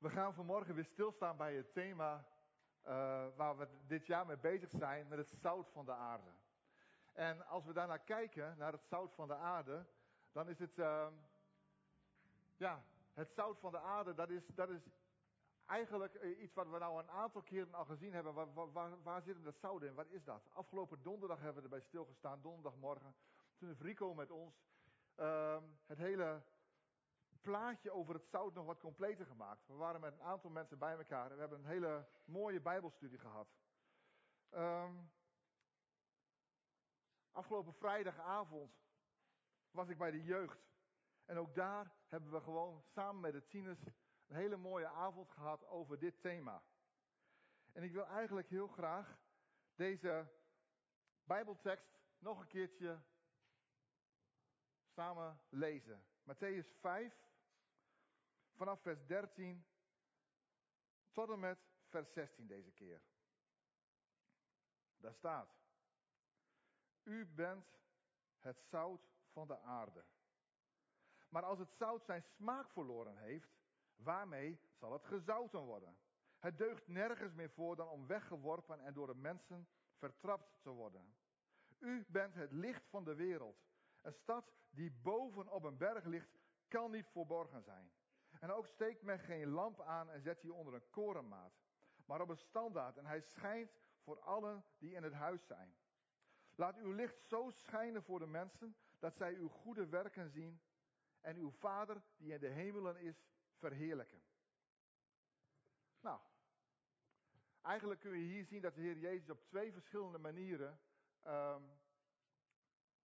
We gaan vanmorgen weer stilstaan bij het thema uh, waar we dit jaar mee bezig zijn, met het zout van de aarde. En als we daarnaar kijken, naar het zout van de aarde, dan is het, uh, ja, het zout van de aarde, dat is, dat is eigenlijk eh, iets wat we nou een aantal keren al gezien hebben. Waar, waar, zit dat zout in? Wat is dat? Afgelopen donderdag hebben we erbij stilgestaan, donderdagmorgen. Toen heeft Rico met ons uh, het hele plaatje over het zout nog wat completer gemaakt. We waren met een aantal mensen bij elkaar en we hebben een hele mooie Bijbelstudie gehad. Um, afgelopen vrijdagavond was ik bij de jeugd. En ook daar hebben we gewoon samen met de tieners een hele mooie avond gehad over dit thema. En ik wil eigenlijk heel graag deze Bijbeltekst nog een keertje samen lezen. Matthäus 5, Vanaf vers 13 tot en met vers 16 deze keer. Daar staat: U bent het zout van de aarde. Maar als het zout zijn smaak verloren heeft, waarmee zal het gezouten worden? Het deugt nergens meer voor dan om weggeworpen en door de mensen vertrapt te worden. U bent het licht van de wereld. Een stad die boven op een berg ligt, kan niet verborgen zijn. En ook steekt men geen lamp aan en zet die onder een korenmaat, maar op een standaard en hij schijnt voor allen die in het huis zijn. Laat uw licht zo schijnen voor de mensen dat zij uw goede werken zien en uw Vader die in de hemelen is verheerlijken. Nou, eigenlijk kun je hier zien dat de Heer Jezus op twee verschillende manieren um,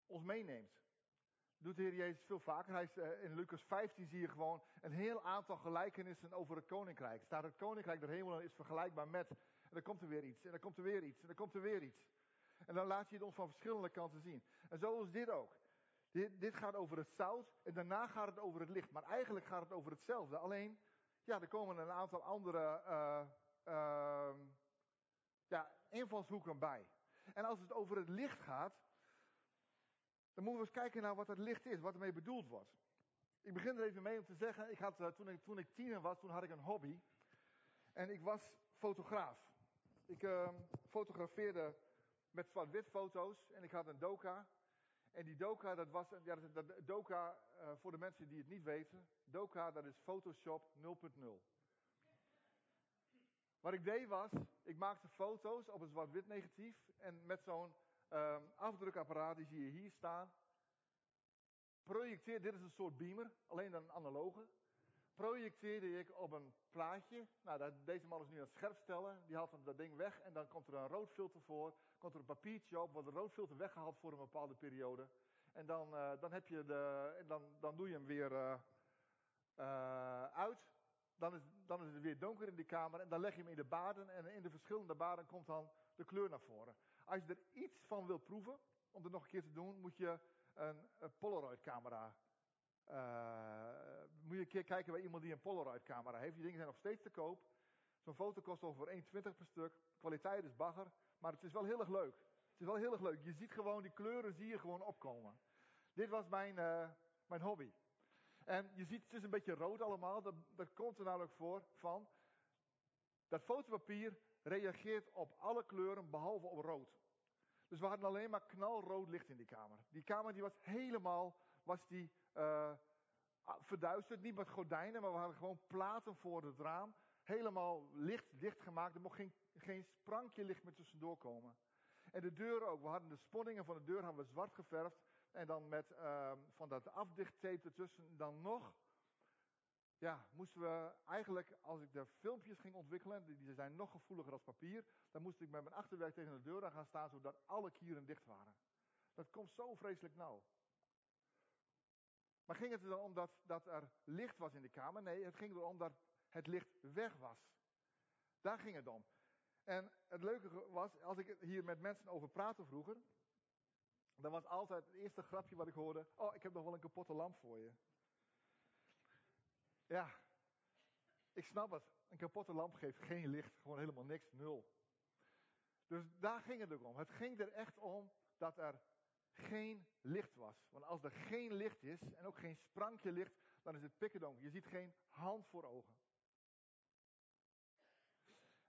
ons meeneemt doet de Heer Jezus veel vaker. Hij is, uh, in Lucas 15 zie je gewoon een heel aantal gelijkenissen over het koninkrijk. Staat het koninkrijk der hemelen is vergelijkbaar met. En dan komt er weer iets, en dan komt er weer iets, en dan komt er weer iets. En dan laat je het ons van verschillende kanten zien. En zo is dit ook. Dit, dit gaat over het zout en daarna gaat het over het licht. Maar eigenlijk gaat het over hetzelfde. Alleen, ja, er komen een aantal andere uh, uh, ja, invalshoeken bij. En als het over het licht gaat, dan moeten we eens kijken naar wat het licht is, wat ermee bedoeld wordt. Ik begin er even mee om te zeggen, ik had, eh, toen, ik, toen ik tiener was, toen had ik een hobby. En ik was fotograaf. Ik uh, fotografeerde met zwart-wit foto's en ik had een doka. En die doka, dat was, ja, dat, doka, uh, voor de mensen die het niet weten, doka dat is Photoshop 0.0. Wat ik deed was, ik maakte foto's op een zwart-wit negatief en met zo'n Um, afdrukapparaat, die zie je hier staan. Projecteer, dit is een soort beamer, alleen dan een analoge. Projecteerde ik op een plaatje. Nou, deze man is nu aan het scherp stellen. Die haalt dat ding weg en dan komt er een roodfilter voor. Komt er een papiertje op, wordt de roodfilter weggehaald voor een bepaalde periode. En dan, uh, dan, heb je de, dan, dan doe je hem weer uh, uh, uit. Dan is, dan is het weer donker in die kamer en dan leg je hem in de baden. En in de verschillende baden komt dan de kleur naar voren. Als je er iets van wil proeven, om het nog een keer te doen, moet je een, een Polaroid camera. Uh, moet je een keer kijken bij iemand die een Polaroid camera heeft. Die dingen zijn nog steeds te koop. Zo'n foto kost ongeveer 1,20 per stuk. kwaliteit is bagger, maar het is wel heel erg leuk. Het is wel heel erg leuk. Je ziet gewoon die kleuren zie je gewoon opkomen. Dit was mijn, uh, mijn hobby. En je ziet het is een beetje rood allemaal. Dat, dat komt er namelijk voor van dat fotopapier reageert op alle kleuren behalve op rood. Dus we hadden alleen maar knalrood licht in die kamer. Die kamer die was helemaal was die, uh, verduisterd. Niet met gordijnen, maar we hadden gewoon platen voor het raam. Helemaal licht dicht gemaakt. Er mocht geen, geen sprankje licht meer tussendoor komen. En de deuren ook. We hadden de sponningen van de deur hadden we zwart geverfd. En dan met uh, van dat afdichttape ertussen dan nog ja, moesten we eigenlijk, als ik de filmpjes ging ontwikkelen, die zijn nog gevoeliger als papier, dan moest ik met mijn achterwerk tegen de deur aan gaan staan, zodat alle kieren dicht waren. Dat komt zo vreselijk nauw. Maar ging het er dan om dat, dat er licht was in de kamer? Nee, het ging erom dat het licht weg was. Daar ging het om. En het leuke was, als ik hier met mensen over praatte vroeger, dan was altijd het eerste grapje wat ik hoorde, oh, ik heb nog wel een kapotte lamp voor je. Ja, ik snap het. Een kapotte lamp geeft geen licht, gewoon helemaal niks, nul. Dus daar ging het ook om. Het ging er echt om dat er geen licht was. Want als er geen licht is en ook geen sprankje licht, dan is het pikkerdonker. Je ziet geen hand voor ogen.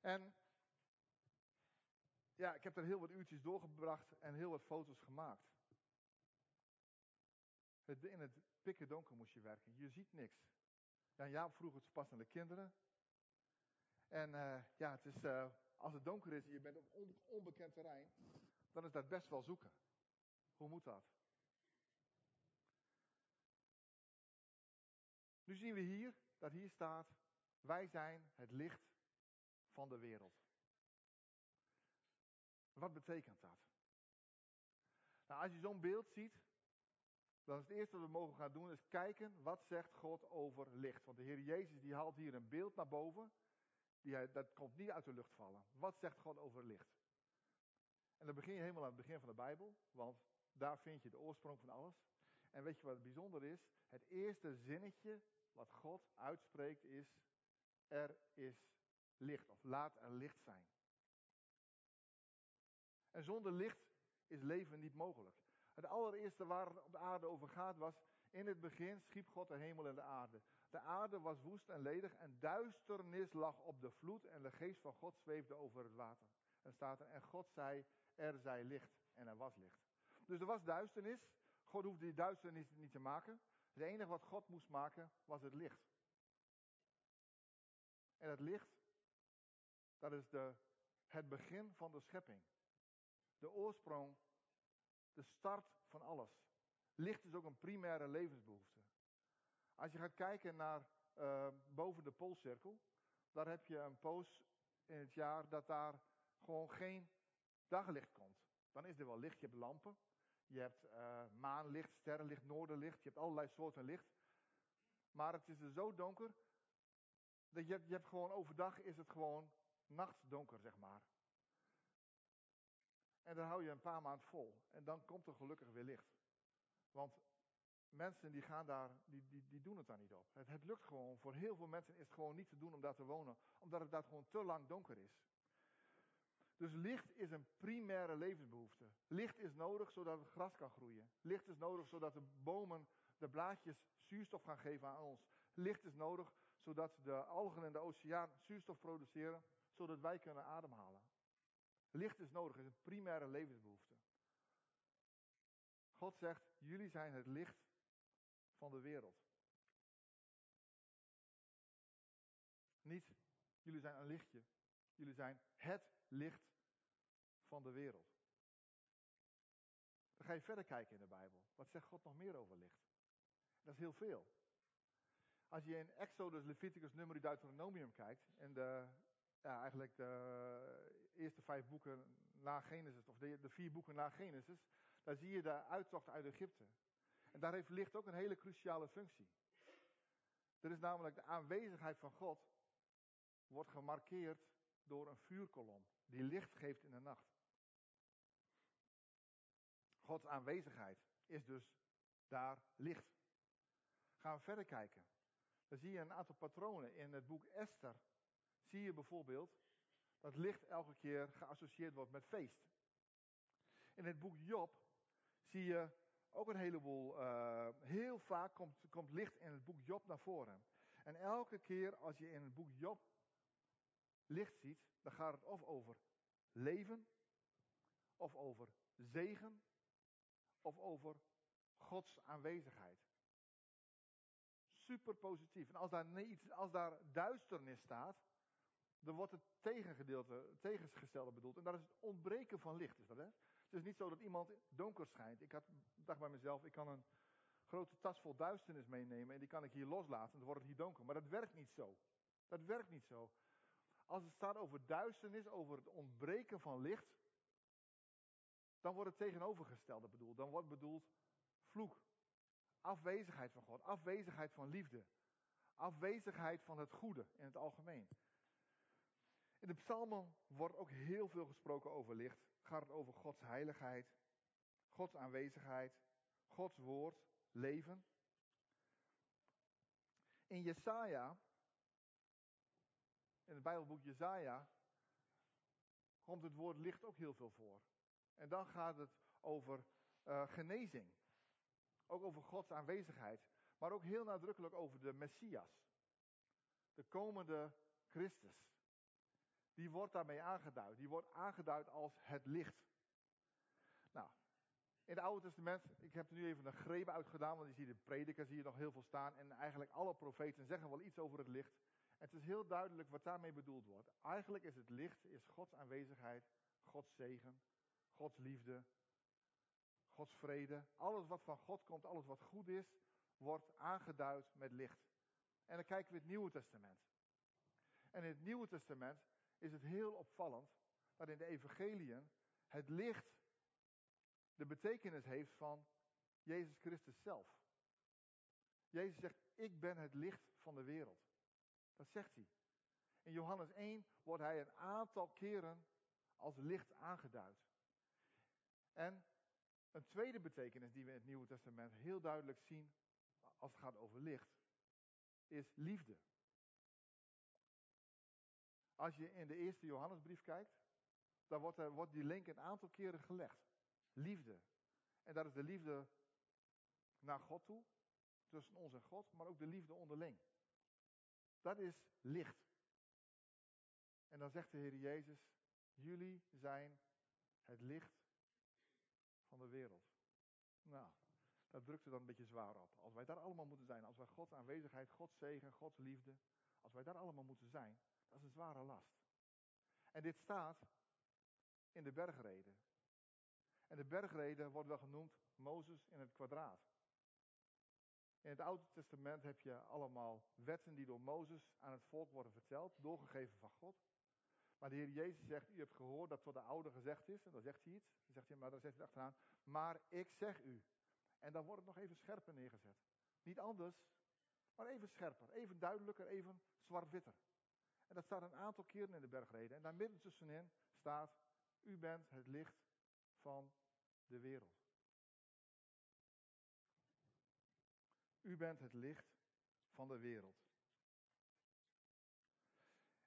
En ja, ik heb er heel wat uurtjes doorgebracht en heel wat foto's gemaakt. In het pikken donker moest je werken. Je ziet niks. Ja, vroeg het pas aan de kinderen. En uh, ja, het is, uh, als het donker is en je bent op on onbekend terrein, dan is dat best wel zoeken. Hoe moet dat? Nu zien we hier dat hier staat: Wij zijn het licht van de wereld. Wat betekent dat? Nou, als je zo'n beeld ziet, dan is het eerste wat we mogen gaan doen, is kijken wat zegt God over licht. Want de Heer Jezus die haalt hier een beeld naar boven, die dat komt niet uit de lucht vallen. Wat zegt God over licht? En dan begin je helemaal aan het begin van de Bijbel, want daar vind je de oorsprong van alles. En weet je wat bijzonder is? Het eerste zinnetje wat God uitspreekt is, er is licht, of laat er licht zijn. En zonder licht is leven niet mogelijk. Het allereerste waar het op de aarde over gaat was, in het begin schiep God de hemel en de aarde. De aarde was woest en ledig en duisternis lag op de vloed en de geest van God zweefde over het water. En staat er, en God zei, er zij licht. En er was licht. Dus er was duisternis. God hoefde die duisternis niet te maken. Het enige wat God moest maken was het licht. En het licht, dat is de, het begin van de schepping. De oorsprong, de start van alles. Licht is ook een primaire levensbehoefte. Als je gaat kijken naar uh, boven de poolcirkel, daar heb je een poos in het jaar dat daar gewoon geen daglicht komt. Dan is er wel licht, je hebt lampen, je hebt uh, maanlicht, sterrenlicht, noorderlicht, je hebt allerlei soorten licht. Maar het is er zo donker, dat je, je hebt gewoon overdag is het gewoon nachtdonker, zeg maar. En dan hou je een paar maanden vol. En dan komt er gelukkig weer licht. Want mensen die gaan daar, die, die, die doen het daar niet op. Het, het lukt gewoon. Voor heel veel mensen is het gewoon niet te doen om daar te wonen. Omdat het daar gewoon te lang donker is. Dus licht is een primaire levensbehoefte. Licht is nodig zodat het gras kan groeien. Licht is nodig zodat de bomen, de blaadjes zuurstof gaan geven aan ons. Licht is nodig zodat de algen en de oceaan zuurstof produceren, zodat wij kunnen ademhalen. Licht is nodig, is een primaire levensbehoefte. God zegt, jullie zijn het licht van de wereld. Niet, jullie zijn een lichtje. Jullie zijn het licht van de wereld. Dan ga je verder kijken in de Bijbel. Wat zegt God nog meer over licht? Dat is heel veel. Als je in Exodus, Leviticus, Numeri, Deuteronomium kijkt, en de, ja, eigenlijk de eerste vijf boeken na Genesis, of de, de vier boeken na Genesis, dan zie je de uittocht uit Egypte. En daar heeft licht ook een hele cruciale functie. Er is namelijk de aanwezigheid van God, wordt gemarkeerd door een vuurkolom, die licht geeft in de nacht. Gods aanwezigheid is dus daar licht. Gaan we verder kijken. Dan zie je een aantal patronen in het boek Esther. Zie je bijvoorbeeld dat licht elke keer geassocieerd wordt met feest. In het boek Job zie je ook een heleboel, uh, heel vaak komt, komt licht in het boek Job naar voren. En elke keer als je in het boek Job licht ziet, dan gaat het of over leven, of over zegen, of over Gods aanwezigheid. Super positief. En als daar, niet, als daar duisternis staat, dan wordt het tegengedeelte, tegengestelde bedoeld. En dat is het ontbreken van licht, is dat hè? Het is niet zo dat iemand donker schijnt. Ik had, dacht bij mezelf, ik kan een grote tas vol duisternis meenemen en die kan ik hier loslaten en dan wordt het hier donker. Maar dat werkt niet zo. Dat werkt niet zo. Als het staat over duisternis, over het ontbreken van licht, dan wordt het tegenovergestelde bedoeld. Dan wordt bedoeld vloek, afwezigheid van God, afwezigheid van liefde, afwezigheid van het goede in het algemeen. In de psalmen wordt ook heel veel gesproken over licht. Gaat het over Gods heiligheid, Gods aanwezigheid, Gods woord, leven. In Jesaja, in het Bijbelboek Jesaja, komt het woord licht ook heel veel voor. En dan gaat het over uh, genezing. Ook over Gods aanwezigheid. Maar ook heel nadrukkelijk over de Messias. De komende Christus die wordt daarmee aangeduid. Die wordt aangeduid als het licht. Nou, in het Oude Testament, ik heb er nu even een greep uitgedaan, want je ziet de prediker zie je nog heel veel staan. En eigenlijk alle profeten zeggen wel iets over het licht. En het is heel duidelijk wat daarmee bedoeld wordt. Eigenlijk is het licht is Gods aanwezigheid, Gods zegen, Gods liefde, Gods vrede. Alles wat van God komt, alles wat goed is, wordt aangeduid met licht. En dan kijken we het Nieuwe Testament. En in het Nieuwe Testament is het heel opvallend dat in de evangeliën het licht de betekenis heeft van Jezus Christus zelf. Jezus zegt, ik ben het licht van de wereld. Dat zegt hij. In Johannes 1 wordt hij een aantal keren als licht aangeduid. En een tweede betekenis die we in het Nieuwe Testament heel duidelijk zien als het gaat over licht, is liefde. Als je in de eerste Johannesbrief kijkt, dan wordt, er, wordt die link een aantal keren gelegd. Liefde. En dat is de liefde naar God toe, tussen ons en God, maar ook de liefde onderling. Dat is licht. En dan zegt de Heer Jezus, jullie zijn het licht van de wereld. Nou, dat drukt er dan een beetje zwaar op. Als wij daar allemaal moeten zijn, als wij Gods aanwezigheid, Gods zegen, Gods liefde, als wij daar allemaal moeten zijn, dat is een zware last. En dit staat in de bergreden. En de bergreden wordt wel genoemd Mozes in het kwadraat. In het Oude Testament heb je allemaal wetten die door Mozes aan het volk worden verteld, doorgegeven van God. Maar de Heer Jezus zegt, u hebt gehoord dat tot de oude gezegd is, en dan zegt hij iets, dan zegt hij, maar dan zegt hij achteraan, maar ik zeg u. En dan wordt het nog even scherper neergezet. Niet anders, maar even scherper, even duidelijker, even zwart-witter. En dat staat een aantal keren in de bergreden. En daar midden tussenin staat, u bent het licht van de wereld. U bent het licht van de wereld.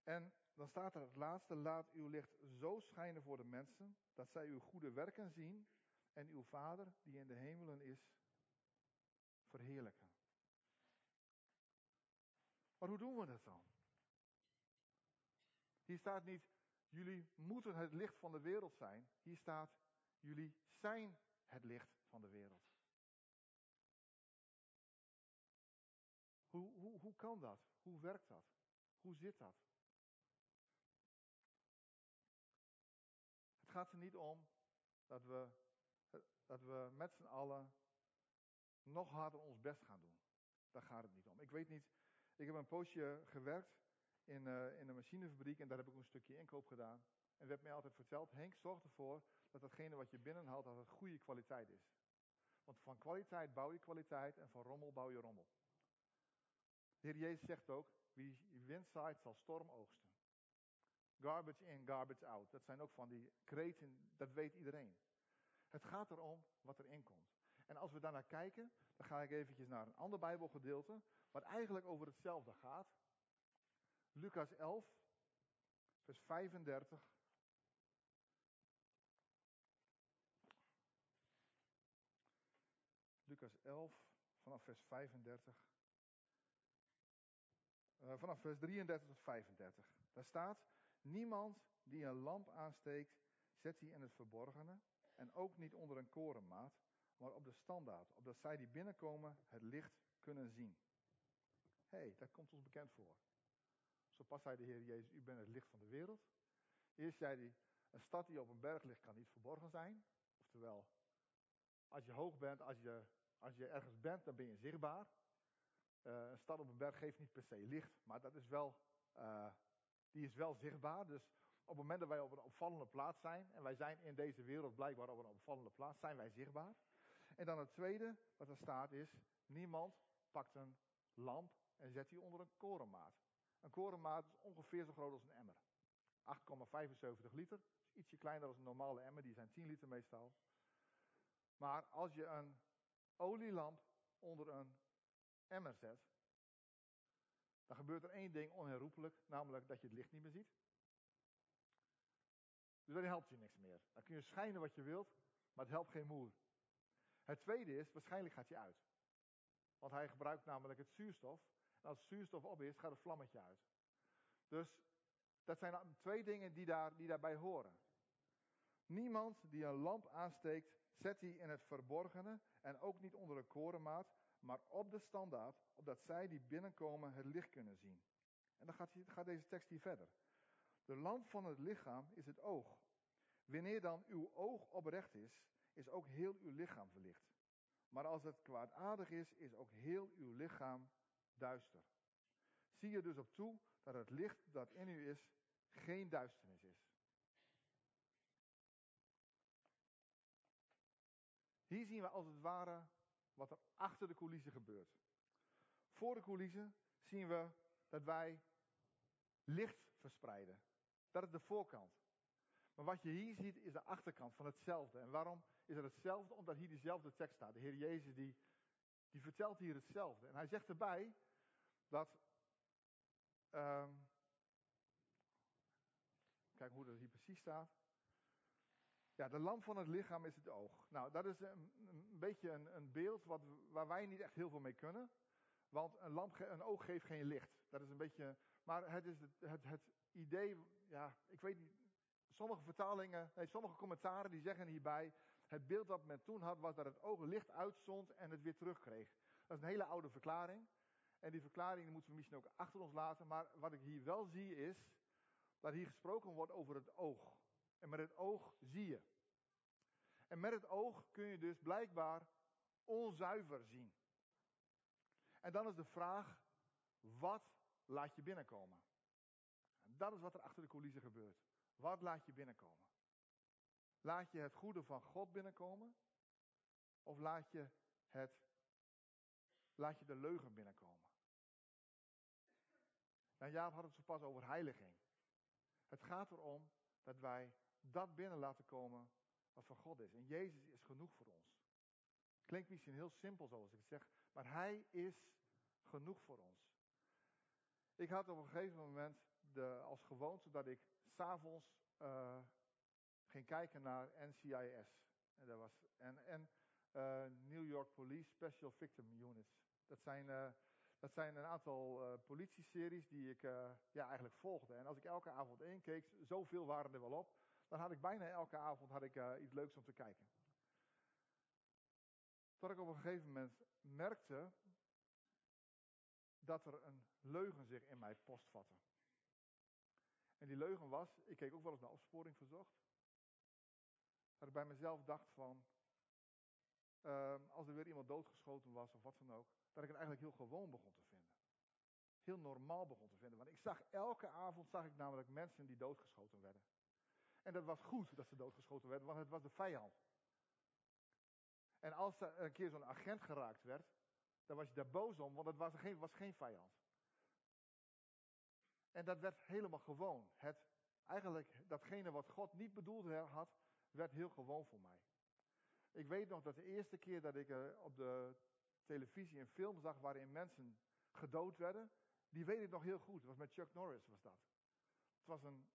En dan staat er het laatste, laat uw licht zo schijnen voor de mensen, dat zij uw goede werken zien en uw Vader, die in de hemelen is, verheerlijken. Maar hoe doen we dat dan? Hier staat niet, jullie moeten het licht van de wereld zijn. Hier staat, jullie zijn het licht van de wereld. Hoe, hoe, hoe kan dat? Hoe werkt dat? Hoe zit dat? Het gaat er niet om dat we, dat we met z'n allen nog harder ons best gaan doen. Daar gaat het niet om. Ik weet niet, ik heb een poosje gewerkt in, uh, in een machinefabriek en daar heb ik een stukje inkoop gedaan. En werd mij altijd verteld, Henk, zorg ervoor dat datgene wat je binnenhaalt, dat het goede kwaliteit is. Want van kwaliteit bouw je kwaliteit en van rommel bouw je rommel. De Heer Jezus zegt ook, wie wind zaait zal storm oogsten. Garbage in, garbage out. Dat zijn ook van die kreten, dat weet iedereen. Het gaat erom wat erin komt. En als we daarnaar kijken, dan ga ik eventjes naar een ander Bijbelgedeelte, wat eigenlijk over hetzelfde gaat. Lucas 11, vers 35. Lucas 11, vanaf vers 35. Uh, vanaf vers 33 tot 35. Daar staat: Niemand die een lamp aansteekt, zet die in het verborgene. En ook niet onder een korenmaat, maar op de standaard, opdat zij die binnenkomen het licht kunnen zien. Hé, hey, dat komt ons bekend voor. Zo pas zei de Heer Jezus, u bent het licht van de wereld. Eerst zei hij, een stad die op een berg ligt kan niet verborgen zijn. Oftewel, als je hoog bent, als je, als je ergens bent, dan ben je zichtbaar. Uh, een stad op een berg geeft niet per se licht, maar dat is wel, uh, die is wel zichtbaar. Dus op het moment dat wij op een opvallende plaats zijn, en wij zijn in deze wereld blijkbaar op een opvallende plaats, zijn wij zichtbaar. En dan het tweede wat er staat is, niemand pakt een lamp en zet die onder een korenmaat. Een korenmaat is ongeveer zo groot als een emmer. 8,75 liter, is ietsje kleiner dan een normale emmer, die zijn 10 liter meestal. Maar als je een olielamp onder een emmer zet, dan gebeurt er één ding onherroepelijk, namelijk dat je het licht niet meer ziet. Dus dan helpt je niks meer. Dan kun je schijnen wat je wilt, maar het helpt geen moer. Het tweede is, waarschijnlijk gaat hij uit. Want hij gebruikt namelijk het zuurstof. Als zuurstof op is, gaat het vlammetje uit. Dus Dat zijn twee dingen die, daar, die daarbij horen. Niemand die een lamp aansteekt, zet die in het verborgene en ook niet onder de korenmaat, maar op de standaard, opdat zij die binnenkomen het licht kunnen zien. En dan gaat, gaat deze tekst hier verder. De lamp van het lichaam is het oog. Wanneer dan uw oog oprecht is, is ook heel uw lichaam verlicht. Maar als het kwaadaardig is, is ook heel uw lichaam duister. Zie er dus op toe dat het licht dat in u is, geen duisternis is. Hier zien we als het ware wat er achter de coulissen gebeurt. Voor de coulissen zien we dat wij licht verspreiden. Dat is de voorkant. Maar wat je hier ziet is de achterkant van hetzelfde. En waarom is het hetzelfde? Omdat hier diezelfde tekst staat. De Heer Jezus die, die vertelt hier hetzelfde. En hij zegt erbij dat. Um, kijk hoe dat hier precies staat. Ja, de lamp van het lichaam is het oog. Nou, dat is een, beetje een, een, beeld wat, waar wij niet echt heel veel mee kunnen. Want een, lamp, een oog geeft geen licht. Dat is een beetje. Maar het is het, het, idee. Ja, ik weet niet. Sommige vertalingen, nee, sommige commentaren die zeggen hierbij. Het beeld dat men toen had was dat het oog licht uitstond en het weer terugkreeg. Dat is een hele oude verklaring. En die verklaring moeten we misschien ook achter ons laten. Maar wat ik hier wel zie is dat hier gesproken wordt over het oog. En met het oog zie je. En met het oog kun je dus blijkbaar onzuiver zien. En dan is de vraag, wat laat je binnenkomen? En dat is wat er achter de coulissen gebeurt. Wat laat je binnenkomen? Laat je het goede van God binnenkomen? Of laat je, het, laat je de leugen binnenkomen? Nou, Jaap had het zo pas over heiliging. Het gaat erom dat wij dat binnen laten komen wat van God is. En Jezus is genoeg voor ons. Klinkt misschien heel simpel zoals ik het zeg, maar Hij is genoeg voor ons. Ik had op een gegeven moment de, als gewoonte dat ik s'avonds uh, ging kijken naar NCIS. En, dat was, en, en uh, New York Police Special Victim Units. Dat zijn, uh, dat zijn een aantal uh, politieseries die ik ja, eigenlijk volgde. En als ik elke avond één keek, zoveel waren er wel op, dan had ik bijna elke avond had ik, iets leuks om te kijken. Tot ik op een gegeven moment merkte dat er een leugen zich in mij postvatte. En die leugen was, ik keek ook wel eens naar opsporing verzocht. Dat ik bij mezelf dacht van, uh, als er weer iemand doodgeschoten was of wat dan ook, dat ik het eigenlijk heel gewoon begon te vinden. Heel normaal begon te vinden. Want ik zag elke avond zag ik namelijk mensen die doodgeschoten werden. En dat was goed dat ze doodgeschoten werden, want het was de vijand. En als er een keer zo'n agent geraakt werd, dan was je daar boos om, want het was geen, was geen vijand. En dat werd helemaal gewoon. Het, eigenlijk, datgene wat God niet bedoeld had, werd heel gewoon voor mij. Ik weet nog dat de eerste keer dat ik uh, op de televisie een film zag waarin mensen gedood werden, die weet ik nog heel goed. Het was met Chuck Norris was dat. Het was een,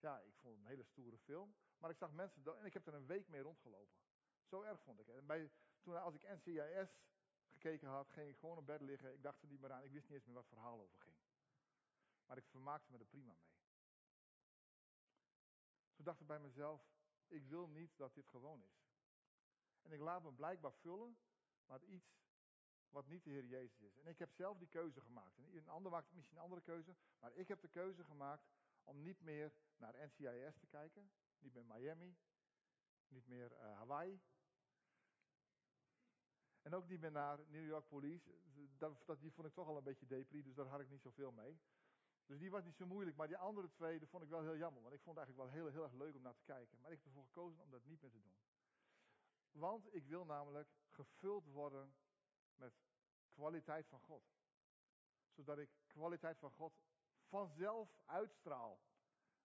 ja, ik vond het een hele stoere film, maar ik zag mensen dood en ik heb er een week mee rondgelopen. Zo erg vond ik het. En bij, toen als ik NCIS gekeken had, ging ik gewoon op bed liggen. Ik dacht er niet meer aan. Ik wist niet eens meer wat het verhaal over ging. Maar ik vermaakte me er prima mee. Toen dacht ik bij mezelf, ik wil niet dat dit gewoon is. En ik laat me blijkbaar vullen met iets wat niet de Heer Jezus is. En ik heb zelf die keuze gemaakt. En een ander maakt misschien een andere keuze. Maar ik heb de keuze gemaakt om niet meer naar NCIS te kijken. Niet meer Miami. Niet meer uh, Hawaii. En ook niet meer naar New York Police. Dat, dat, die vond ik toch al een beetje depri, dus daar had ik niet zoveel mee. Dus die was niet zo moeilijk. Maar die andere twee, dat vond ik wel heel jammer. Want ik vond het eigenlijk wel heel, heel erg leuk om naar te kijken. Maar ik heb ervoor gekozen om dat niet meer te doen. Want ik wil namelijk gevuld worden met kwaliteit van God. Zodat ik kwaliteit van God vanzelf uitstraal.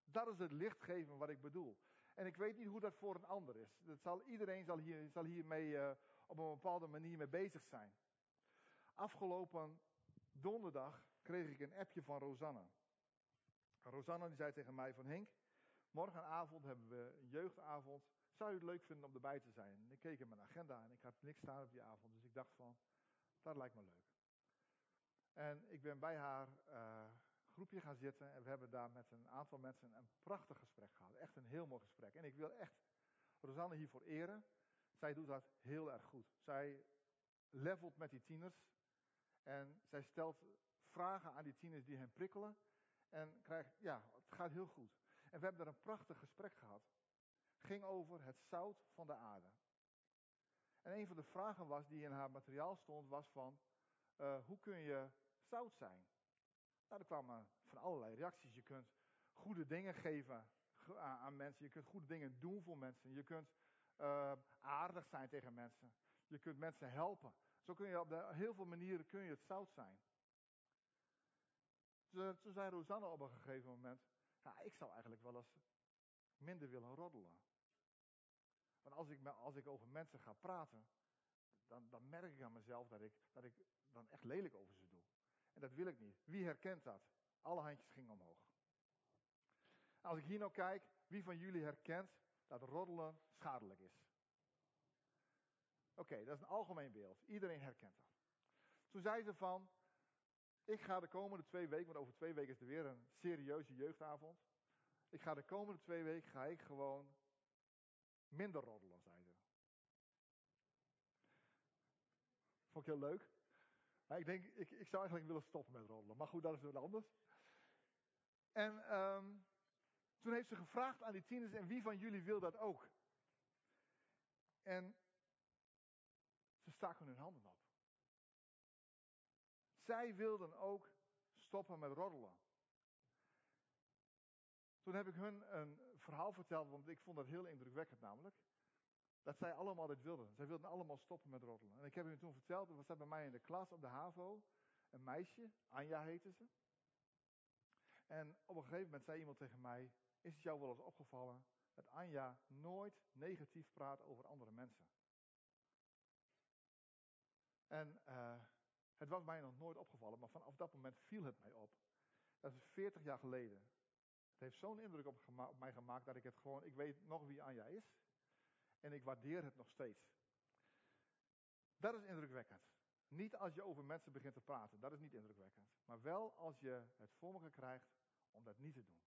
Dat is het lichtgeven wat ik bedoel. En ik weet niet hoe dat voor een ander is. Dat zal, iedereen zal, hier, zal hiermee uh, op een bepaalde manier mee bezig zijn. Afgelopen donderdag kreeg ik een appje van Rosanna. Rosanna die zei tegen mij van Henk, morgenavond hebben we een jeugdavond. Zou je het leuk vinden om erbij te zijn? Ik keek in mijn agenda en ik had niks staan op die avond. Dus ik dacht van, dat lijkt me leuk. En ik ben bij haar uh, groepje gaan zitten en we hebben daar met een aantal mensen een prachtig gesprek gehad. Echt een heel mooi gesprek. En ik wil echt Rosanne hiervoor eren. Zij doet dat heel erg goed. Zij levelt met die tieners en zij stelt vragen aan die tieners die hen prikkelen. En krijgt, ja, het gaat heel goed. En we hebben daar een prachtig gesprek gehad. Ging over het zout van de aarde. En een van de vragen was die in haar materiaal stond, was van, uh, hoe kun je zout zijn? Nou, er kwamen van allerlei reacties. Je kunt goede dingen geven aan mensen. Je kunt goede dingen doen voor mensen. Je kunt uh, aardig zijn tegen mensen. Je kunt mensen helpen. Zo kun je op de, heel veel manieren kun je het zout zijn. Toen, toen zei Rosanne op een gegeven moment, ja, ik zou eigenlijk wel eens minder willen roddelen. Want als ik, als ik over mensen ga praten, dan, dan merk ik aan mezelf dat ik, dat ik dan echt lelijk over ze doe. En dat wil ik niet. Wie herkent dat? Alle handjes gingen omhoog. Als ik hier nou kijk, wie van jullie herkent dat roddelen schadelijk is? Oké, dat is een algemeen beeld. Iedereen herkent dat. Toen zei ze van, ik ga de komende twee weken, want over twee weken is er weer een serieuze jeugdavond. Ik ga de komende twee weken ga ik gewoon minder roddelen, zei ze. Vond ik heel leuk. Ik denk, ik, ik zou eigenlijk willen stoppen met roddelen. Maar goed, dat is wat anders. En um, toen heeft ze gevraagd aan die tieners, en wie van jullie wil dat ook? En ze staken hun handen op. Zij wilden ook stoppen met roddelen. Toen heb ik hun een verhaal verteld, want ik vond dat heel indrukwekkend namelijk. Dat zij allemaal dit wilden. Zij wilden allemaal stoppen met roddelen. En ik heb hun toen verteld, er was bij mij in de klas op de HAVO een meisje, Anja heette ze. En op een gegeven moment zei iemand tegen mij, is het jou wel eens opgevallen dat Anja nooit negatief praat over andere mensen? En uh, het was mij nog nooit opgevallen, maar vanaf dat moment viel het mij op. Dat is 40 jaar geleden. Het heeft zo'n indruk op, op, mij gemaakt dat ik het gewoon, ik weet nog wie Anja is. En ik waardeer het nog steeds. Dat is indrukwekkend. Niet als je over mensen begint te praten, dat is niet indrukwekkend. Maar wel als je het voor me krijgt om dat niet te doen.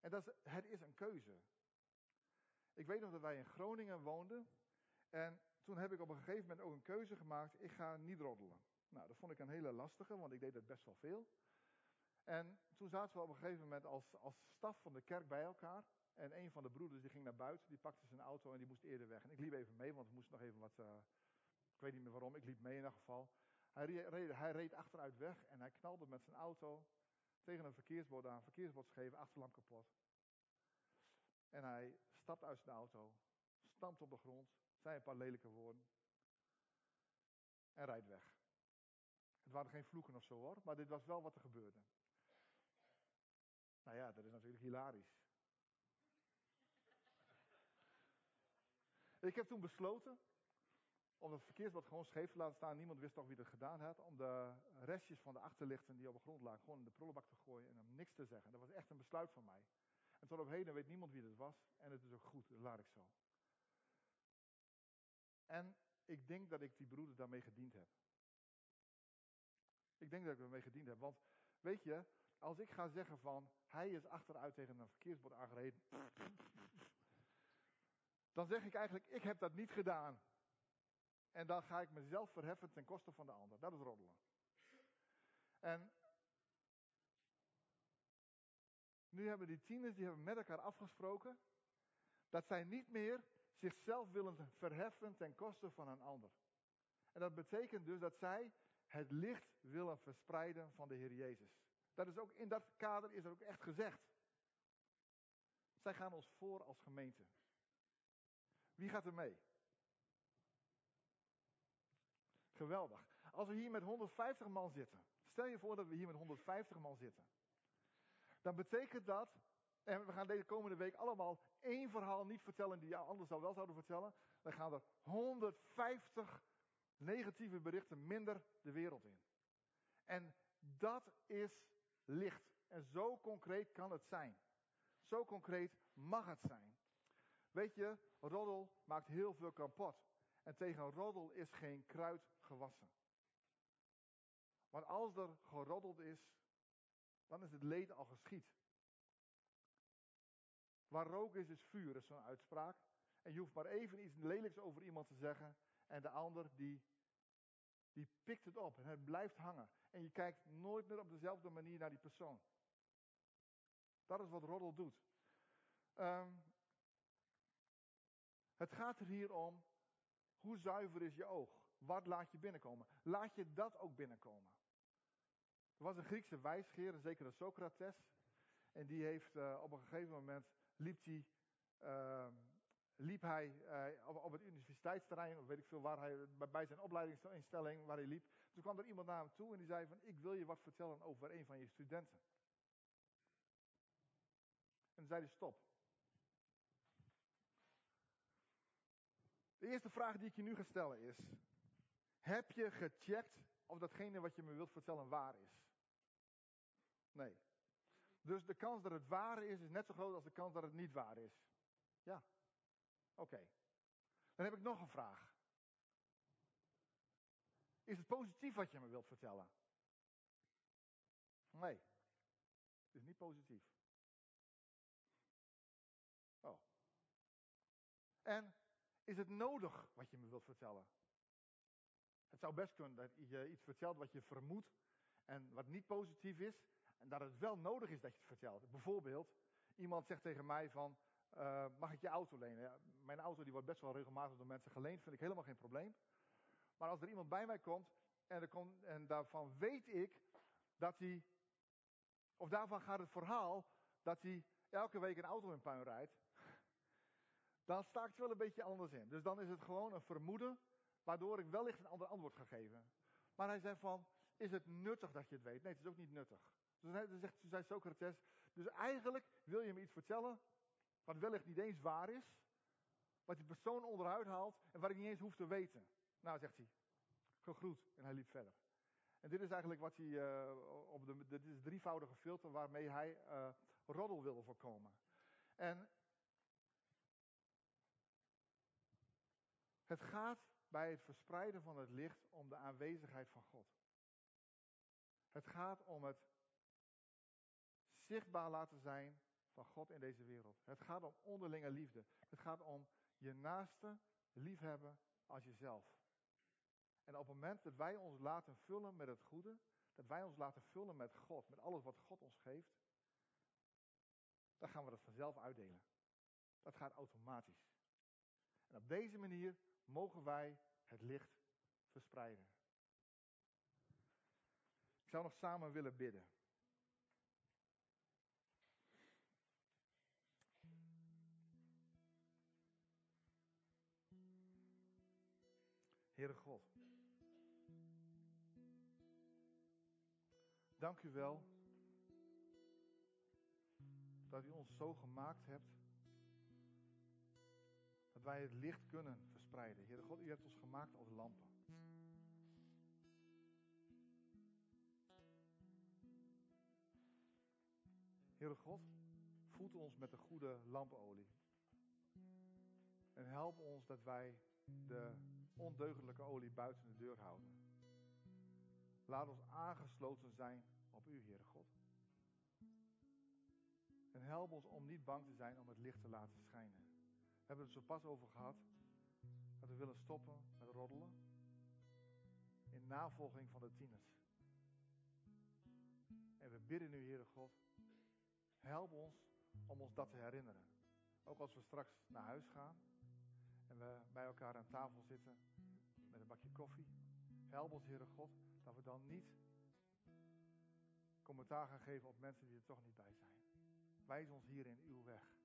En dat is, het is een keuze. Ik weet nog dat wij in Groningen woonden. En toen heb ik op een gegeven moment ook een keuze gemaakt. Ik ga niet roddelen. Nou, dat vond ik een hele lastige, want ik deed het best wel veel. En toen zaten we op een gegeven moment als, als staf van de kerk bij elkaar. En een van de broeders die ging naar buiten, die pakte zijn auto en die moest eerder weg. En ik liep even mee, want we moesten nog even wat, uh, ik weet niet meer waarom, ik liep mee in ieder geval. Hij reed, hij reed achteruit weg en hij knalde met zijn auto tegen een verkeersbord aan, verkeersbord scheef, achterlamp kapot. En hij stapt uit zijn auto, stampt op de grond, zei een paar lelijke woorden en rijdt weg. Het waren geen vloeken of zo hoor, maar dit was wel wat er gebeurde. Nou ja, dat is natuurlijk hilarisch. Ik heb toen besloten om het verkeersbord gewoon scheef te laten staan. Niemand wist toch wie dat gedaan had. Om de restjes van de achterlichten die op de grond lagen gewoon in de prullenbak te gooien en om niks te zeggen. Dat was echt een besluit van mij. En tot op heden weet niemand wie dat was. En het is ook goed, dat laat ik zo. En ik denk dat ik die broeder daarmee gediend heb. Ik denk dat ik ermee gediend heb. Want weet je, als ik ga zeggen van hij is achteruit tegen een verkeersbord aangereden. Dan zeg ik eigenlijk, ik heb dat niet gedaan. En dan ga ik mezelf verheffen ten koste van de ander. Dat is roddelen. En nu hebben die tieners, die hebben met elkaar afgesproken, dat zij niet meer zichzelf willen verheffen ten koste van een ander. En dat betekent dus dat zij het licht willen verspreiden van de Heer Jezus. Dat is ook, in dat kader is er ook echt gezegd. Zij gaan ons voor als gemeente. Wie gaat er mee? Geweldig. Als we hier met 150 man zitten. Stel je voor dat we hier met 150 man zitten. Dan betekent dat, en we gaan deze komende week allemaal één verhaal niet vertellen die anders al wel zouden vertellen. Dan gaan er 150 negatieve berichten minder de wereld in. En dat is licht. En zo concreet kan het zijn. Zo concreet mag het zijn. Weet je, roddel maakt heel veel kapot. En tegen roddel is geen kruid gewassen. Want als er geroddeld is, dan is het leed al geschied. Waar rook is, is vuur, is zo'n uitspraak. En je hoeft maar even iets lelijks over iemand te zeggen. En de ander die, die pikt het op en het blijft hangen. En je kijkt nooit meer op dezelfde manier naar die persoon. Dat is wat roddel doet. Ehm, het gaat er hier om, hoe zuiver is je oog? Wat laat je binnenkomen? Laat je dat ook binnenkomen. Er was een Griekse wijsgeer, zeker de Socrates. En die heeft uh, op een gegeven moment liep hij, uh, liep hij uh, op, het universiteitsterrein, of weet ik veel waar hij, bij zijn opleidingsinstelling waar hij liep. Toen kwam er iemand naar hem toe en die zei van, ik wil je wat vertellen over een van je studenten. En zei hij, stop. De eerste vraag die ik je nu ga stellen is, heb je gecheckt of datgene wat je me wilt vertellen waar is? Nee. Dus de kans dat het waar is, is net zo groot als de kans dat het niet waar is. Ja. Oké. Dan heb ik nog een vraag. Is het positief wat je me wilt vertellen? Nee. Het is niet positief. Oh. En is het nodig wat je me wilt vertellen? Het zou best kunnen dat je iets vertelt wat je vermoedt en wat niet positief is. En dat het wel nodig is dat je het vertelt. Bijvoorbeeld, iemand zegt tegen mij van, uh, mag ik je auto lenen? Ja, mijn auto die wordt best wel regelmatig door mensen geleend, vind ik helemaal geen probleem. Maar als er iemand bij mij komt en, er en daarvan weet ik dat hij, of daarvan gaat het verhaal dat hij elke week een auto in puin rijdt, dan sta ik het wel een beetje anders in. Dus dan is het gewoon een vermoeden, waardoor ik wellicht een ander antwoord ga geven. Maar hij zei van, is het nuttig dat je het weet? Nee, het is ook niet nuttig. Dus hij zegt, zei Socrates, dus eigenlijk wil je me iets vertellen, wat wellicht niet eens waar is, wat die persoon onderuit haalt en wat ik niet eens hoef te weten. Nou, zegt hij, gegroet. En hij liep verder. En dit is eigenlijk wat hij, uh, op de, dit is drievoudige filter waarmee hij uh, roddel wilde voorkomen. En het gaat bij het verspreiden van het licht om de aanwezigheid van God. Het gaat om het zichtbaar laten zijn van God in deze wereld. Het gaat om onderlinge liefde. Het gaat om je naaste liefhebben als jezelf. En op het moment dat wij ons laten vullen met het goede, dat wij ons laten vullen met God, met alles wat God ons geeft, dan gaan we dat vanzelf uitdelen. Dat gaat automatisch. En op deze manier mogen wij het licht verspreiden. Ik zou nog samen willen bidden. Heere God. Dank u wel dat u ons zo gemaakt hebt dat wij het licht kunnen verspreiden. Heere God, u hebt ons gemaakt als lampen. Heere God, voed ons met de goede lampenolie. En help ons dat wij de ondeugdelijke olie buiten de deur houden. Laat ons aangesloten zijn op U, Heere God. En help ons om niet bang te zijn om het licht te laten schijnen. We hebben het zo pas over gehad dat we willen stoppen met roddelen in navolging van de tieners. En we bidden nu, Heere God, help ons om ons dat te herinneren. Ook als we straks naar huis gaan en we bij elkaar aan tafel zitten met een bakje koffie. Help ons, Heere God, dat we dan niet commentaar gaan geven op mensen die er toch niet bij zijn. Wijs ons hier in uw weg.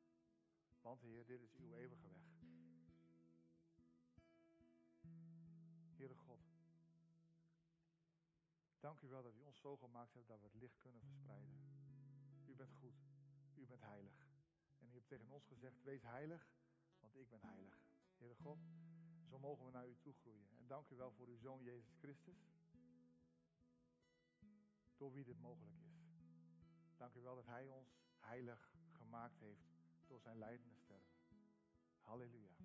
Want Heer, dit is uw eeuwige weg. Heere God, dank u wel dat u ons zo gemaakt hebt dat we het licht kunnen verspreiden. U bent goed, u bent heilig. En u hebt tegen ons gezegd, wees heilig, want ik ben heilig. Heere God, zo mogen we naar u toe groeien. En dank u wel voor uw Zoon Jezus Christus, door wie dit mogelijk is. Dank u wel dat Hij ons heilig gemaakt heeft door zijn lijdende sterven. Halleluja.